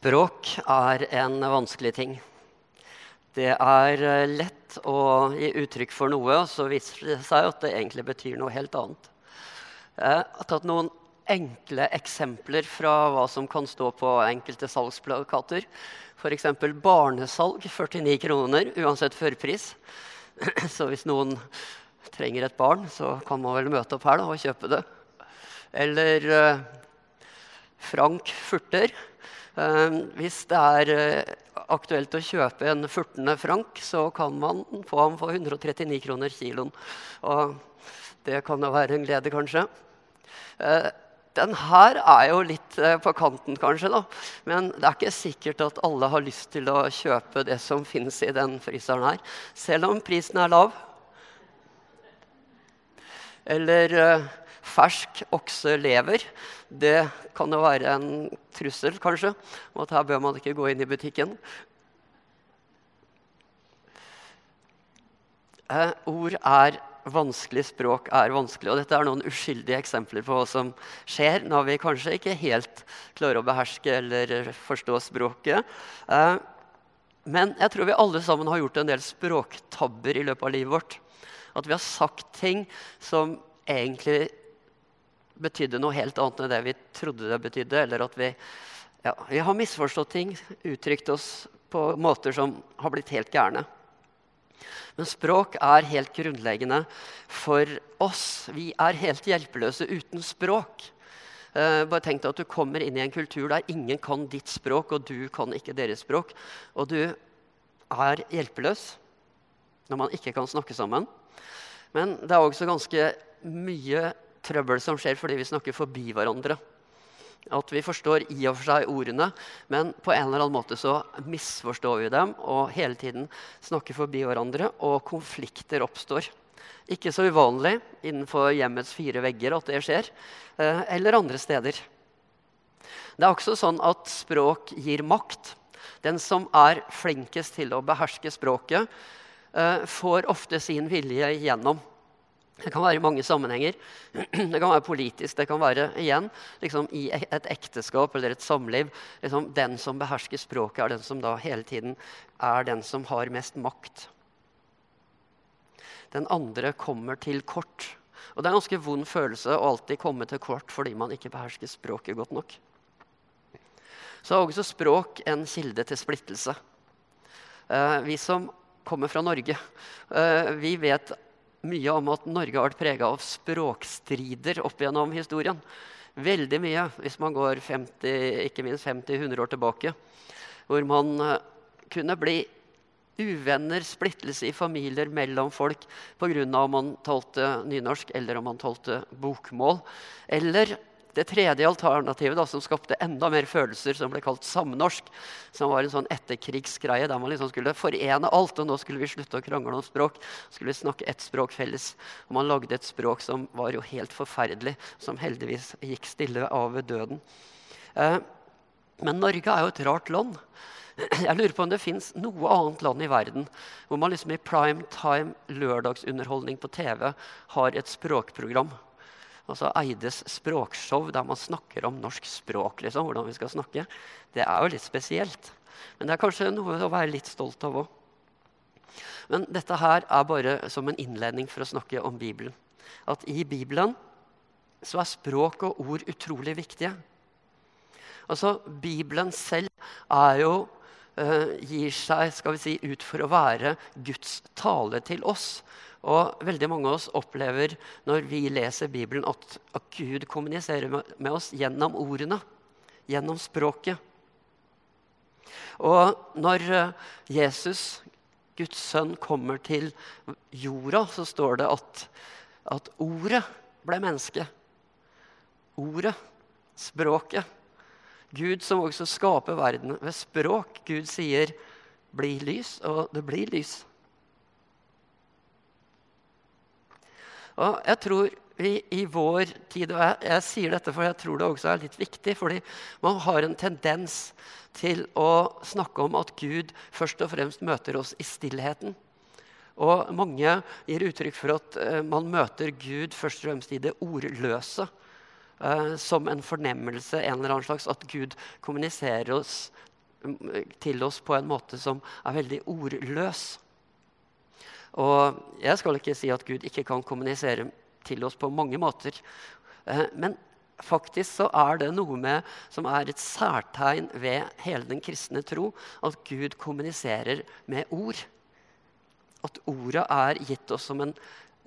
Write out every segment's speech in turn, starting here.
Språk er en vanskelig ting. Det er eh, lett å gi uttrykk for noe, og så viser det seg at det egentlig betyr noe helt annet. Jeg har tatt noen enkle eksempler fra hva som kan stå på enkelte salgsplakater. F.eks. barnesalg 49 kroner uansett førpris. Så hvis noen trenger et barn, så kan man vel møte opp her da, og kjøpe det. Eller uh, Frank Furter. Uh, hvis det er uh, aktuelt å kjøpe en furtende frank, så kan man få ham for 139 kroner kiloen. Og det kan jo være en glede, kanskje. Den her er jo litt på kanten, kanskje. da. Men det er ikke sikkert at alle har lyst til å kjøpe det som finnes i den fryseren her. Selv om prisen er lav. Eller fersk okselever. Det kan jo være en trussel, kanskje, om at her bør man ikke gå inn i butikken. Eh, ord er vanskelig, språk er vanskelig. Og dette er noen uskyldige eksempler på hva som skjer når vi kanskje ikke helt klarer å beherske eller forstå språket. Eh, men jeg tror vi alle sammen har gjort en del språktabber i løpet av livet vårt. At vi har sagt ting som egentlig betydde noe helt annet enn det vi trodde det betydde. Eller at vi, ja, vi har misforstått ting, uttrykt oss på måter som har blitt helt gærne. Men språk er helt grunnleggende for oss. Vi er helt hjelpeløse uten språk. Eh, bare tenk deg at Du kommer inn i en kultur der ingen kan ditt språk, og du kan ikke deres språk. Og du er hjelpeløs når man ikke kan snakke sammen. Men det er også ganske mye trøbbel som skjer fordi vi snakker forbi hverandre. At vi forstår i og for seg ordene, men på en eller annen måte så misforstår vi dem og hele tiden snakker forbi hverandre, og konflikter oppstår. Ikke så uvanlig innenfor hjemmets fire vegger at det skjer, eh, eller andre steder. Det er også sånn at språk gir makt. Den som er flinkest til å beherske språket, eh, får ofte sin vilje igjennom. Det kan være i mange sammenhenger. Det kan være politisk. Det kan være igjen liksom, i et ekteskap eller et samliv. Liksom, den som behersker språket, er den som da hele tiden er den som har mest makt. Den andre kommer til kort. Og det er en ganske vond følelse å alltid komme til kort fordi man ikke behersker språket godt nok. Så er også språk en kilde til splittelse. Eh, vi som kommer fra Norge, eh, vi vet mye om at Norge har vært prega av språkstrider opp gjennom historien. Veldig mye, hvis man går 50, ikke minst 50-100 år tilbake. Hvor man uh, kunne bli uvenner, splittelse i familier mellom folk pga. om man talte nynorsk eller om man talte bokmål. Eller det tredje alternativet da, som skapte enda mer følelser, som ble kalt samnorsk, som var en sånn etterkrigsgreie der man liksom skulle forene alt. Og nå skulle vi slutte å krangle om språk. skulle vi snakke ett språk felles. Og man lagde et språk som var jo helt forferdelig, som heldigvis gikk stille av ved døden. Eh, men Norge er jo et rart land. Jeg lurer på om det fins noe annet land i verden hvor man liksom i prime time lørdagsunderholdning på TV har et språkprogram altså Eides språkshow, der man snakker om norsk språk. Liksom, hvordan vi skal snakke. Det er jo litt spesielt. Men det er kanskje noe å være litt stolt av òg. Men dette her er bare som en innledning for å snakke om Bibelen. At i Bibelen så er språk og ord utrolig viktige. Altså, Bibelen selv er jo uh, gir seg skal vi si, ut for å være Guds tale til oss. Og veldig mange av oss opplever når vi leser Bibelen, at, Gud kommuniserer med, oss gjennom ordene, gjennom språket. Og når uh, Jesus, Guds sønn, kommer til jorda, så står det at, at ordet ble menneske. Ordet, språket. Gud som også skaper verden ved språk. Gud sier 'bli lys', og det blir lys. Og jeg tror vi i vår tid, og jeg, jeg, sier dette for jeg tror det også er litt viktig, fordi man har en tendens til å snakke om at Gud først og fremst møter oss i stillheten. Og mange gir uttrykk for at uh, man møter Gud først og fremst i det ordløse. Uh, som en fornemmelse en eller annen slags, at Gud kommuniserer oss til oss på en måte som er veldig ordløs. Og jeg skal ikke si at Gud ikke kan kommunisere til oss på mange måter. Eh, men faktisk så er det noe med, som er et særtegn ved hele den kristne tro, at Gud kommuniserer med ord. At ordet er gitt oss som en,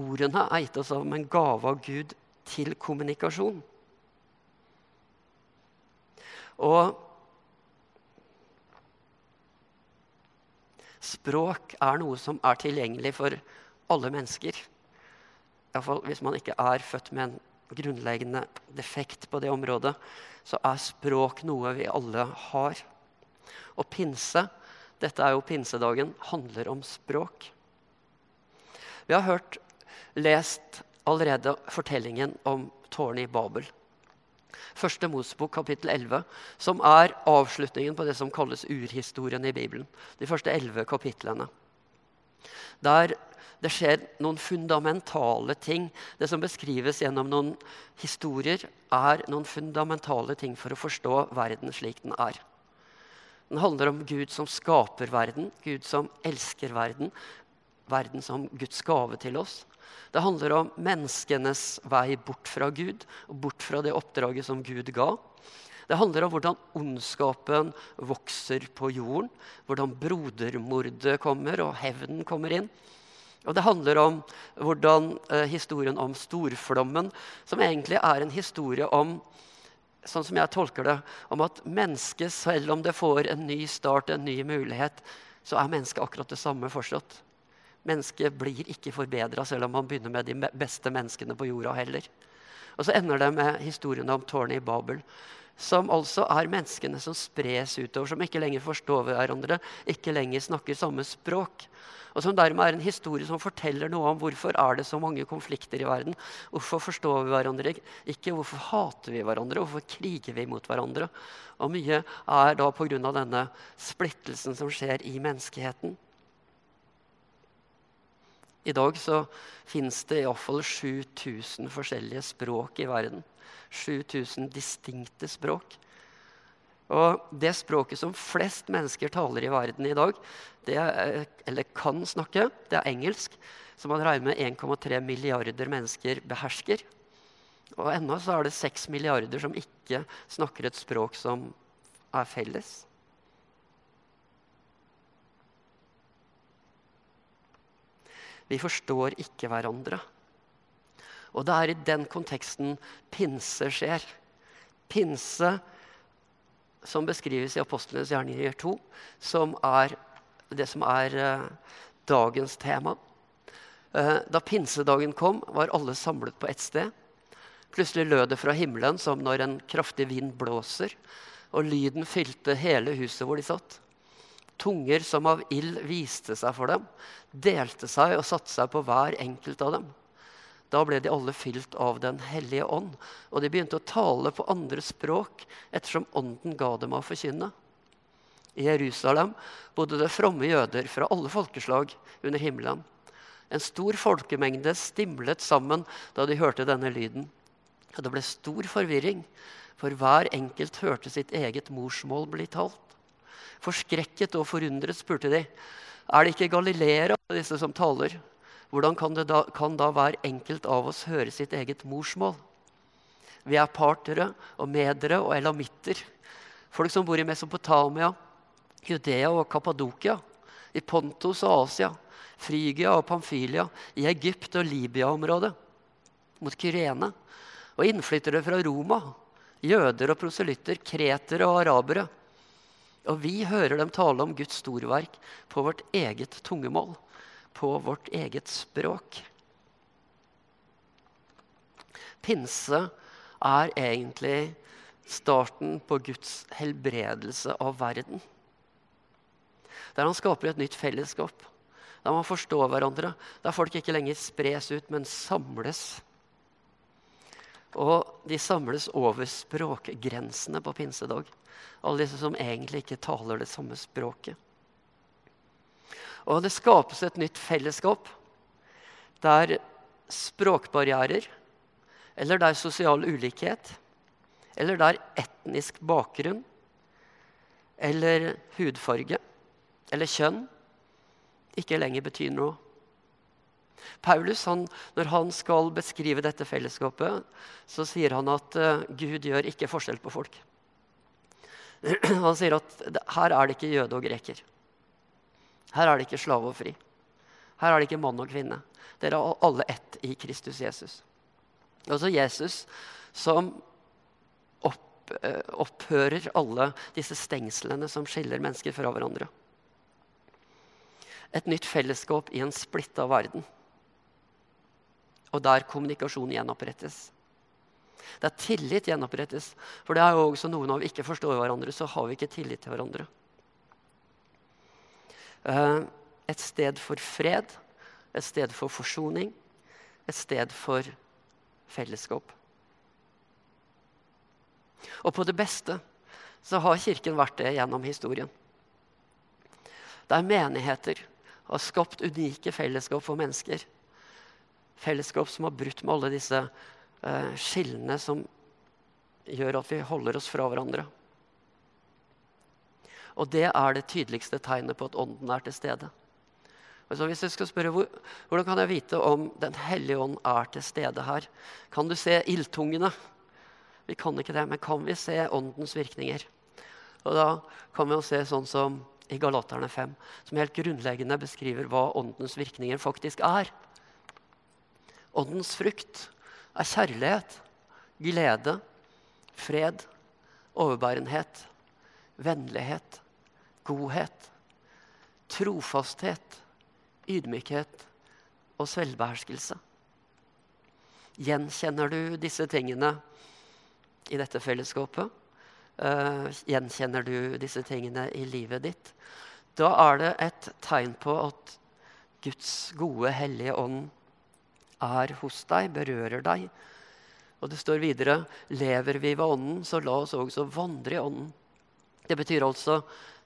ordene er gitt oss som en gave av Gud til kommunikasjon. Og språk er noe som er tilgjengelig for alle mennesker. Iallfall hvis man ikke er født med en grunnleggende defekt på det området, så er språk noe vi alle har. Og pinse, dette er jo pinsedagen, handler om språk. Vi har hørt, lest allerede fortellingen om tårnet i Babel. Første Mosebok kapittel 11, som er avslutningen på det som kalles urhistorien i Bibelen. De første elleve kapitlene. Der det skjer noen fundamentale ting. Det som beskrives gjennom noen historier, er noen fundamentale ting for å forstå verden slik den er. Den handler om Gud som skaper verden, Gud som elsker verden, verden som Guds gave til oss. Det handler om menneskenes vei bort fra Gud og bort fra det oppdraget som Gud ga. Det handler om hvordan ondskapen vokser på jorden. Hvordan brodermordet kommer og hevnen kommer inn. Og Det handler om hvordan eh, historien om storflommen, som egentlig er en historie om sånn som jeg tolker det, om at mennesket, selv om det får en ny start, en ny mulighet, så er mennesket akkurat det samme fortsatt. Mennesket blir ikke forbedra selv om man begynner med de beste menneskene på jorda heller. Og så ender det med historien om tårnet i Babel. Som altså er menneskene som spres utover, som ikke lenger forstår hverandre, ikke lenger snakker samme språk. Og som dermed er en historie som forteller noe om hvorfor er det så mange konflikter i verden. Hvorfor forstår vi hverandre ikke? Hvorfor hater vi hverandre? Hvorfor kriger vi mot hverandre? Og mye er da pga. denne splittelsen som skjer i menneskeheten. I dag så fins det iallfall 7000 forskjellige språk i verden. 7000 distinkte språk. Og det språket som flest mennesker taler i verden i dag, er, eller kan snakke, det er engelsk. Som man regner med 1,3 milliarder mennesker behersker. Og ennå så er det 6 milliarder som ikke snakker et språk som er felles. Vi forstår ikke hverandre. Og det er i den konteksten pinse skjer. Pinse som beskrives i Apostlenes gjerninger 2, som er det som er uh, dagens tema. Uh, da pinsedagen kom, var alle samlet på ett sted. Plutselig lød det fra himmelen som når en kraftig vind blåser, og lyden fylte hele huset hvor de satt. Tunger som av ild viste seg for dem, delte seg og satte seg på hver enkelt av dem. Da ble de alle fylt av Den hellige ånd, og de begynte å tale på andre språk ettersom ånden ga dem å forkynne. I Jerusalem bodde det fromme jøder fra alle folkeslag under himmelen. En stor folkemengde stimlet sammen da de hørte denne lyden. Det ble stor forvirring, for hver enkelt hørte sitt eget morsmål bli talt. Forskrekket og forundret spurte de, er det ikke galileere, disse som taler? Hvordan kan, da, kan da hver enkelt av oss høre sitt eget morsmål? Vi er partere og medere og elamitter. Folk som bor i Mesopotamia, Judea og Kappadokia, i Pontos og Asia, Frygia og Pamfylia, i Egypt og Libya-området, mot Kyrene, og innflyttere fra Roma, jøder og proselytter, kretere og arabere. Og vi hører dem tale om Guds storverk på vårt eget tungemål på vårt eget språk. Pinse er egentlig starten på Guds helbredelse av verden. Der han skaper et nytt fellesskap, der man forstår hverandre. Der folk ikke lenger spres ut, men samles. Og de samles over språkgrensene på pinsedag. Alle disse som egentlig ikke taler det samme språket. Og det skapes et nytt fellesskap der språkbarrierer, eller der sosial ulikhet, eller der etnisk bakgrunn, eller hudfarge eller kjønn ikke lenger betyr noe. Paulus, han, når han skal beskrive dette fellesskapet, så sier han at uh, Gud gjør ikke forskjell på folk. Han sier at her er det ikke jøde og greker. Her er det ikke slave og fri. Her er det ikke mann og kvinne. Dere er alle ett i Kristus Jesus. Altså Jesus som opp, uh, opphører alle disse stengslene som skiller mennesker fra hverandre. Et nytt fellesskap i en splitta verden og der kommunikasjon gjenopprettes. Der tillit gjenopprettes. For det er jo også noe når vi ikke forstår hverandre, så har vi ikke tillit til hverandre. Eh, et sted for fred, et sted for forsoning, et sted for fellesskap. Og på det beste så har Kirken vært det gjennom historien. Der menigheter har skapt unike fellesskap for mennesker fellesskap som har brutt med alle disse eh, skillene som gjør at vi holder oss fra hverandre. Og det er det tydeligste tegnet på at Ånden er til stede. Altså hvis jeg skal spørre, hvor, Hvordan kan jeg vite om Den hellige ånd er til stede her? Kan du se ildtungene? Vi kan ikke det, men kan vi se Åndens virkninger? Og Da kan vi jo se sånn som i Galaterne 5, som helt grunnleggende beskriver hva Åndens virkninger faktisk er. Åndens frukt er kjærlighet, glede, fred, overbærenhet, vennlighet, godhet, trofasthet, ydmykhet og selvbeherskelse. Gjenkjenner du disse tingene i dette fellesskapet? Uh, gjenkjenner du disse tingene i livet ditt? Da er det et tegn på at Guds gode, hellige ånd er hos deg, berører deg. Og det står videre lever vi ved Ånden, så la oss også vandre i Ånden. Det betyr altså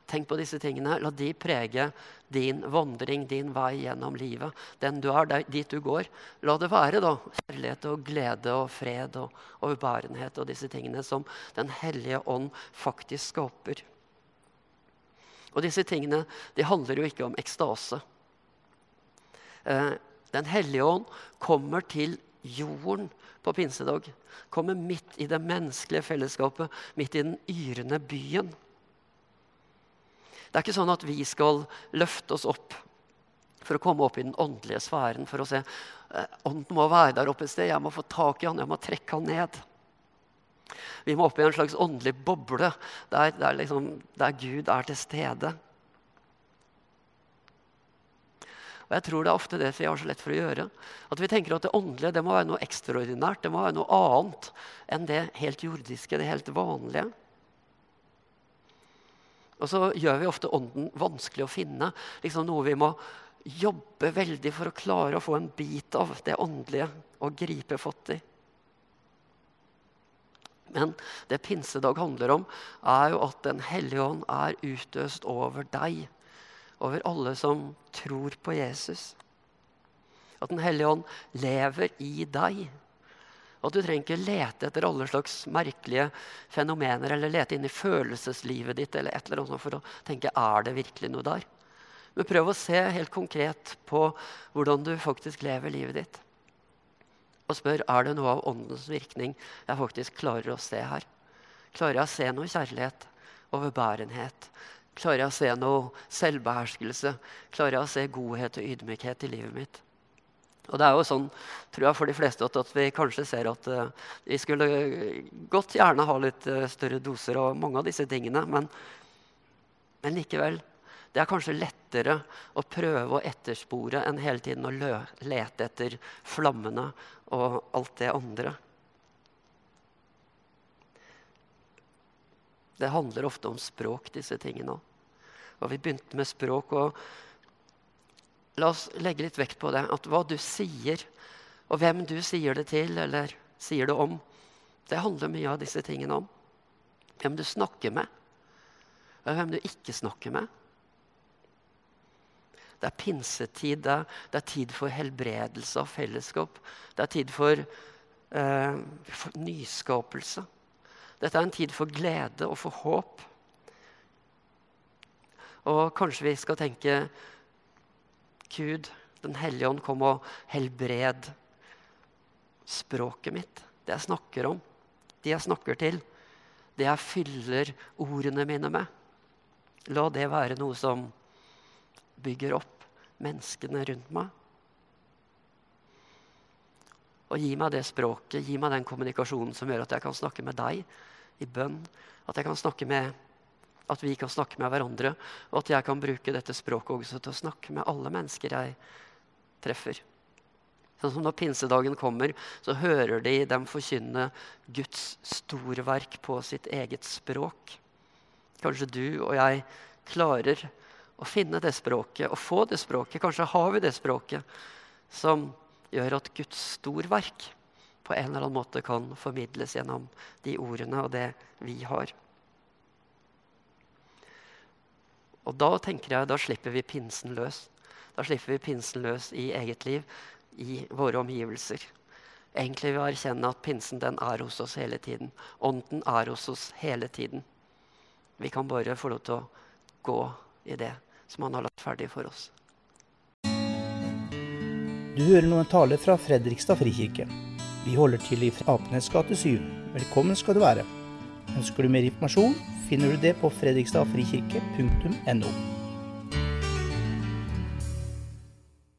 Tenk på disse tingene. La de prege din vandring, din vei gjennom livet. Den du er, dit du går. La det være da, kjærlighet og glede og fred og overbærenhet og disse tingene som Den hellige ånd faktisk skaper. Og disse tingene de handler jo ikke om ekstase. Eh, den hellige ånd kommer til jorden på pinsedag. Kommer midt i det menneskelige fellesskapet, midt i den yrende byen. Det er ikke sånn at vi skal løfte oss opp for å komme opp i den åndelige sfæren. For å se eh, ånden må være der oppe et sted. Jeg må få tak i han, jeg må trekke han ned. Vi må opp i en slags åndelig boble der, der, liksom, der Gud er til stede. Og jeg tror det er ofte det vi har så lett for å gjøre. At vi tenker at det åndelige det må være noe ekstraordinært. Det må være noe annet enn det helt jordiske, det helt vanlige. Og så gjør vi ofte ånden vanskelig å finne. Liksom noe vi må jobbe veldig for å klare å få en bit av det åndelige og gripe fatt i. Men det pinsedag handler om, er jo at Den hellige ånd er utøst over deg over alle som tror på Jesus. At Den hellige ånd lever i deg. At du trenger ikke lete etter alle slags merkelige fenomener eller lete inn i følelseslivet ditt eller et eller annet for å tenke er det virkelig noe der. Men prøv å se helt konkret på hvordan du faktisk lever livet ditt. Og spør er det noe av åndens virkning jeg faktisk klarer å se her. Klarer jeg å se noe kjærlighet, overbærenhet, Klarer jeg å se noe selvbeherskelse? Klarer jeg å se godhet og ydmykhet i livet mitt? Og det er jo sånn, tror jeg, for de fleste at, at vi kanskje ser at uh, vi skulle godt gjerne ha litt uh, større doser av mange av disse tingene. Men, men, likevel. Det er kanskje lettere å prøve å etterspore enn hele tiden å lete etter flammene og alt det andre. Det handler ofte om språk, disse tingene òg. Og vi begynte med språk. og La oss legge litt vekt på det. At hva du sier, og hvem du sier det til eller sier det om, det handler mye av disse tingene om. Hvem du snakker med, og hvem du ikke snakker med. Det er pinsetid. Det er, det er tid for helbredelse og fellesskap. Det er tid for, eh, for nyskapelse. Dette er en tid for glede og for håp. Og kanskje vi skal tenke Gud, Den hellige ånd, kom og helbred språket mitt. Det jeg snakker om. De jeg snakker til. Det jeg fyller ordene mine med. La det være noe som bygger opp menneskene rundt meg. Og gi meg det språket, gi meg den kommunikasjonen som gjør at jeg kan snakke med deg i bønn. At, jeg kan snakke med, at vi kan snakke med hverandre, og at jeg kan bruke dette språket også til å snakke med alle mennesker jeg treffer. Sånn som Når pinsedagen kommer, så hører de dem forkynne Guds storverk på sitt eget språk. Kanskje du og jeg klarer å finne det språket og få det språket. Kanskje har vi det språket som gjør at Guds storverk på en eller annen måte kan formidles gjennom de ordene og det vi har. Og da tenker jeg, da slipper vi pinsen løs. Da slipper vi pinsen løs i eget liv, i våre omgivelser. Egentlig vil vi erkjenne at pinsen den er hos oss hele tiden. Ånden er hos oss hele tiden. Vi kan bare få lov til å gå i det som han har lagt ferdig for oss. Du hører noen taler fra Fredrikstad frikirke. Vi holder til i Apenes gate 7. Velkommen skal du være. Ønsker du mer informasjon, finner du det på fredrikstadfrikirke.no.